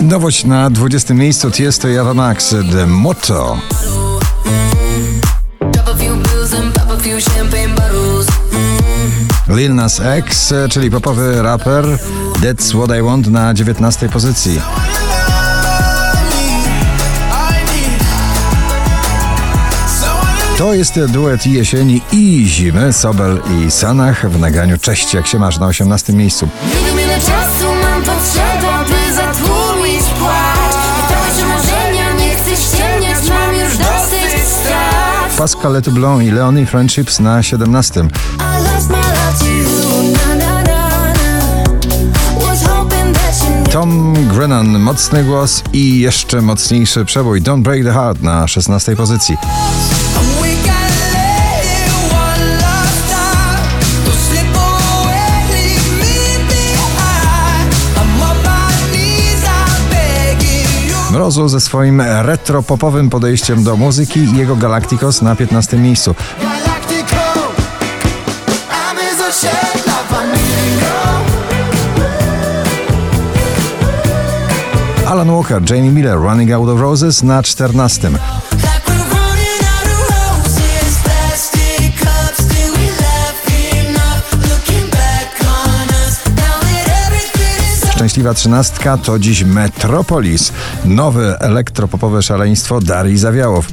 Nowość na 20 miejscu Tiesto i Ava Max The Motto. Lil Nas X, czyli popowy raper That's What I Want na 19 pozycji. To jest duet jesieni i zimy Sobel i Sanach w nagraniu Cześć, jak się masz na 18 miejscu. Nie wiem ile czasu mam potrzeba, by zatłumić płacz Pytałeś o marzenia, nie chcę ściemniać, mam już dosyć strat Pascal Letoublon i Leonie Friendships na 17. I lost my love to you, na na na na Was hoping that you knew Tom Grennan, mocny głos i jeszcze mocniejszy przebój Don't Break the Heart na 16 pozycji. Mrozu ze swoim retro-popowym podejściem do muzyki i jego Galacticos na 15 miejscu. Alan Walker, Jamie Miller, Running Out of Roses na 14. Szczęśliwa trzynastka to dziś Metropolis. Nowe elektropopowe szaleństwo Darii Zawiałow.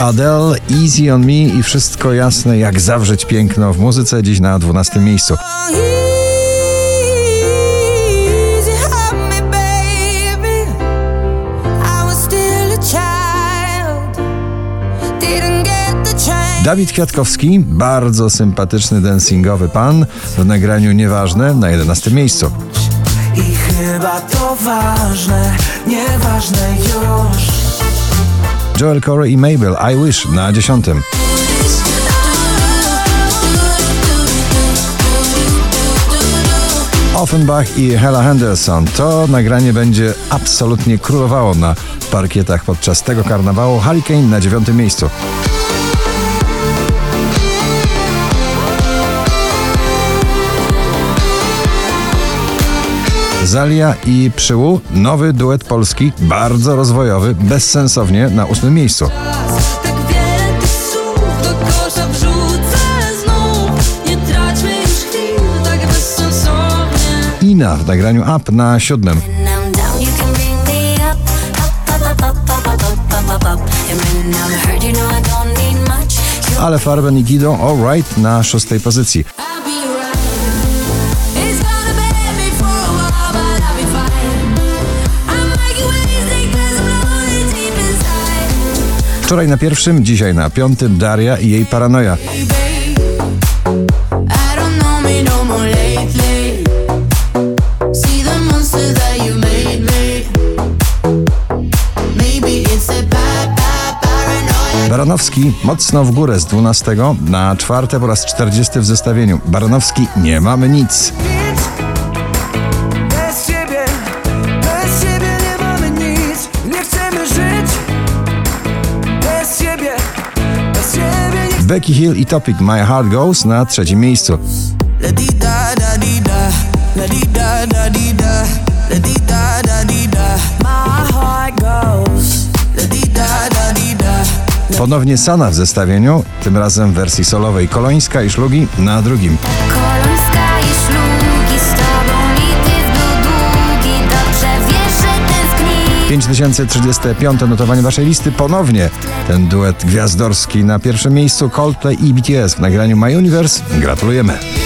Adele, Easy on Me i wszystko jasne jak zawrzeć piękno w muzyce dziś na 12 miejscu. Dawid Kwiatkowski, bardzo sympatyczny dancingowy pan w nagraniu Nieważne na 11 miejscu. I chyba to ważne, nieważne już Joel Corey i Mabel, I Wish na 10. Offenbach i Hella Henderson. To nagranie będzie absolutnie królowało na parkietach podczas tego karnawału. Hurricane na dziewiątym miejscu. Zalia i Przyłu, nowy duet polski, bardzo rozwojowy, bezsensownie na ósmym miejscu. Ina w nagraniu Up na siódmym. Ale Farben i Gidą Alright na szóstej pozycji. Wczoraj na pierwszym, dzisiaj na piątym Daria i jej paranoja. Baranowski mocno w górę z 12 na czwarte po raz 40 w zestawieniu. Baranowski nie mamy nic. Becky Hill i Topic My Heart Goes na trzecim miejscu. Ponownie Sana w zestawieniu, tym razem w wersji solowej Kolońska i Szlugi na drugim. 5035 notowanie waszej listy ponownie. Ten duet gwiazdorski na pierwszym miejscu Coldplay i BTS w nagraniu My Universe. Gratulujemy.